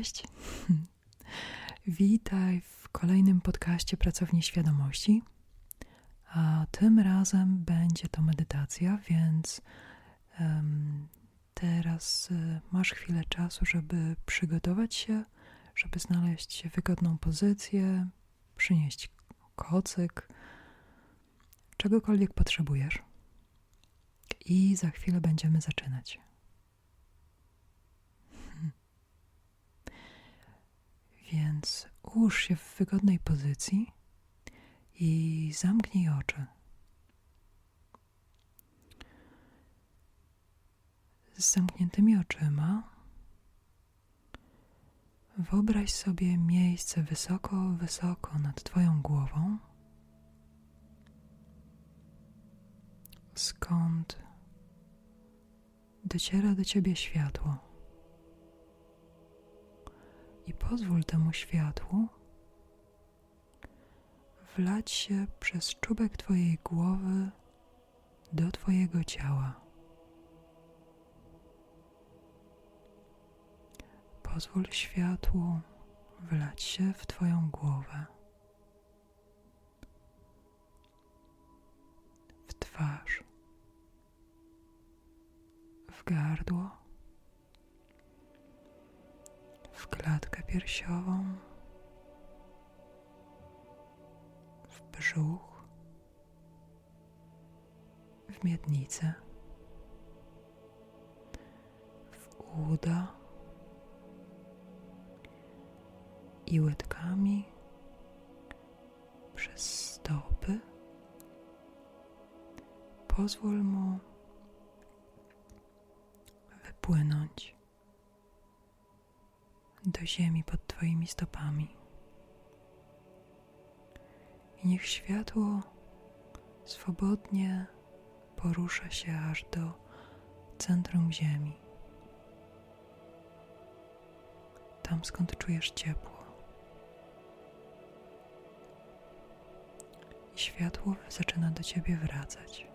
Cześć. Witaj w kolejnym podcaście Pracowni Świadomości. A tym razem będzie to medytacja, więc um, teraz y, masz chwilę czasu, żeby przygotować się, żeby znaleźć wygodną pozycję, przynieść kocyk, czegokolwiek potrzebujesz. I za chwilę będziemy zaczynać. Więc ułóż się w wygodnej pozycji i zamknij oczy. Z zamkniętymi oczyma wyobraź sobie miejsce wysoko, wysoko nad Twoją głową, skąd dociera do Ciebie światło pozwól temu światłu wlać się przez czubek Twojej głowy do Twojego ciała. Pozwól światłu wlać się w Twoją głowę, w twarz, w gardło piersiową, w brzuch, w miednicę, w uda i łydkami przez stopy. Pozwól mu wypłynąć do ziemi pod Twoimi stopami. I niech światło swobodnie porusza się aż do centrum Ziemi. Tam skąd czujesz ciepło. I światło zaczyna do Ciebie wracać.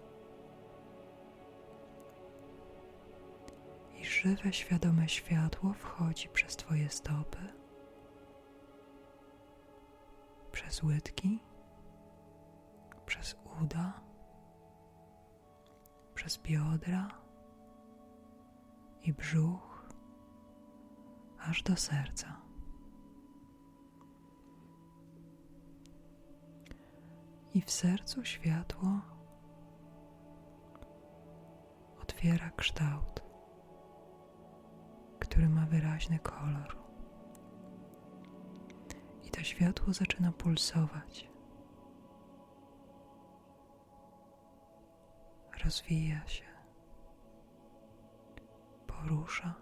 Żywe, świadome światło wchodzi przez Twoje stopy, przez łydki, przez uda, przez biodra. I brzuch, aż do serca. I w sercu światło otwiera kształt który ma wyraźny kolor. I to światło zaczyna pulsować. Rozwija się, porusza,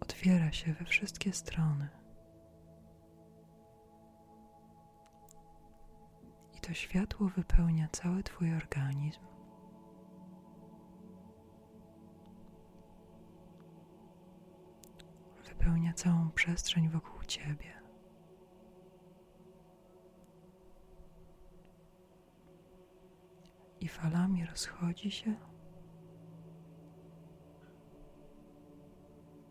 otwiera się we wszystkie strony. I to światło wypełnia cały Twój organizm. Wypełnia całą przestrzeń wokół ciebie. I falami rozchodzi się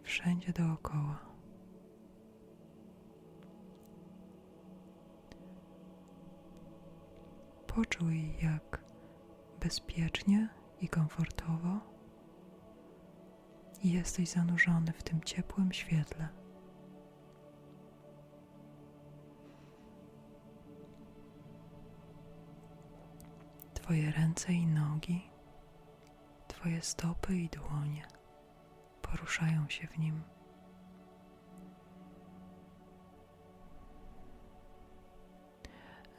wszędzie dookoła. Poczuj, jak bezpiecznie i komfortowo i jesteś zanurzony w tym ciepłym świetle. Twoje ręce i nogi, Twoje stopy i dłonie poruszają się w nim.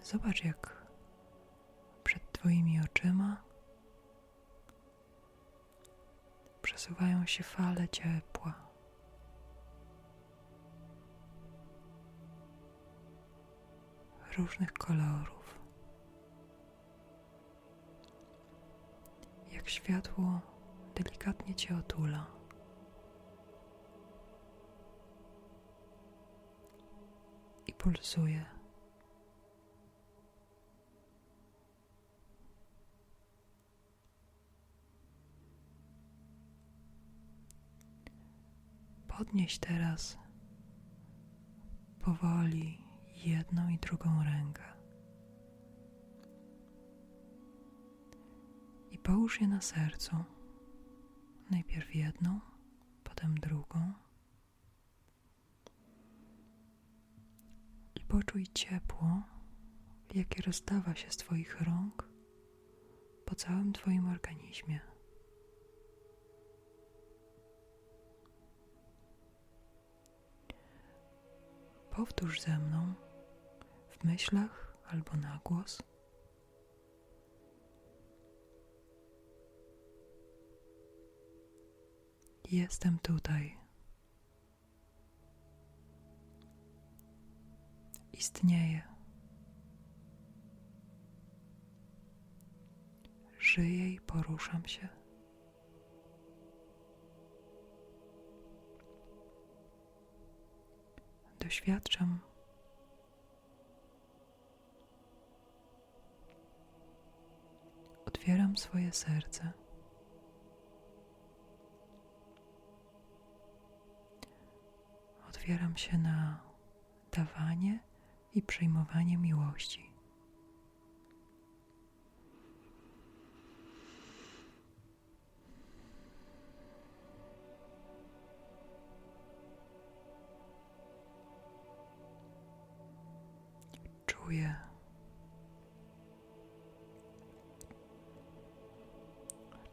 Zobacz, jak przed Twoimi oczyma przesuwają się fale ciepła. Różnych kolorów. Jak światło delikatnie cię otula. I pulsuje. Podnieś teraz powoli jedną i drugą rękę. I połóż je na sercu. Najpierw jedną, potem drugą. I poczuj ciepło, jakie rozdawa się z Twoich rąk po całym Twoim organizmie. Powtórz ze mną w myślach albo na głos. Jestem tutaj. Istnieję. Żyję i poruszam się. Doświadczam otwieram swoje serce. Otwieram się na dawanie i przyjmowanie miłości.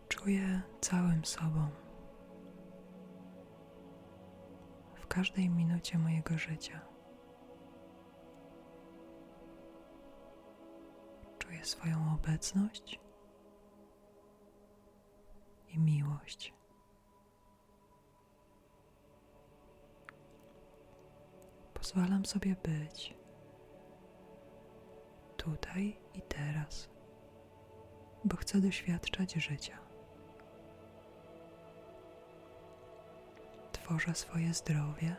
Czuję całym sobą. W każdej minucie mojego życia. Czuję swoją obecność i miłość. Pozwalam sobie być tutaj i teraz, bo chcę doświadczać życia. tworzę swoje zdrowie,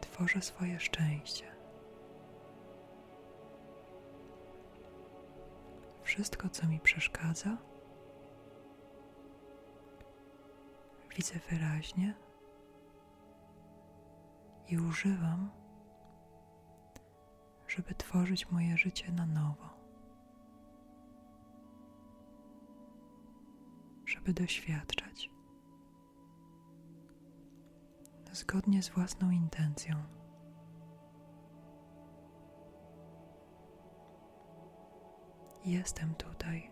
tworzę swoje szczęście. Wszystko, co mi przeszkadza, widzę wyraźnie i używam, żeby tworzyć moje życie na nowo. żeby doświadczać zgodnie z własną intencją. Jestem tutaj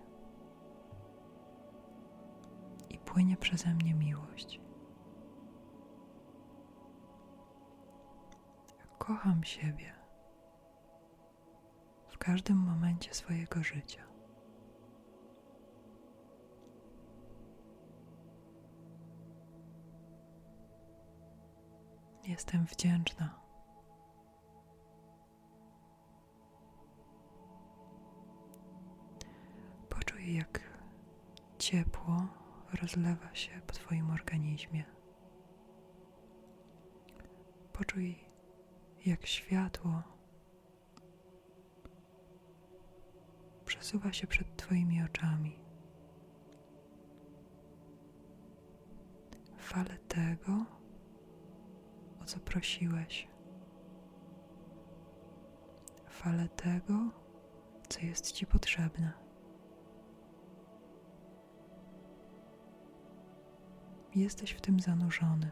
i płynie przeze mnie miłość. Kocham siebie każdym momencie swojego życia. Jestem wdzięczna. Poczuj, jak ciepło rozlewa się po Twoim organizmie. Poczuj, jak światło przesuwa się przed Twoimi oczami. Fale tego, o co prosiłeś. Fale tego, co jest Ci potrzebne. Jesteś w tym zanurzony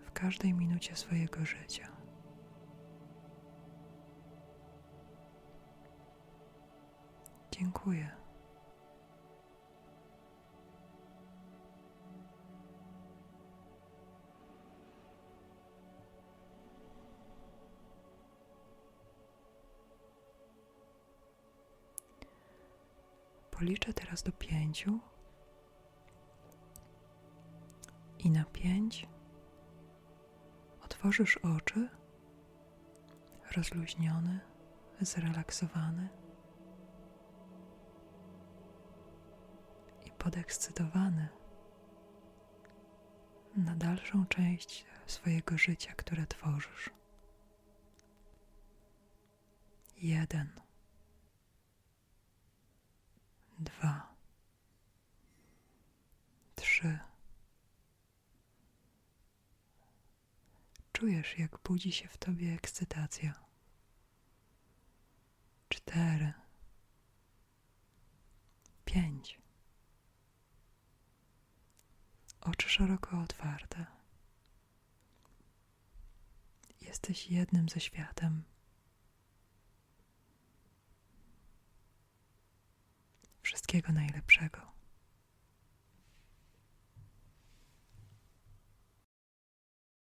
w każdej minucie swojego życia. Dziękuję. Policzę teraz do pięciu. I na pięć. Otworzysz oczy, rozluźniony, zrelaksowany podekscytowany na dalszą część swojego życia, które tworzysz. Jeden, dwa, trzy. Czujesz, jak budzi się w tobie ekscytacja. Cztery, pięć. Oczy szeroko otwarte. Jesteś jednym ze światem. Wszystkiego najlepszego.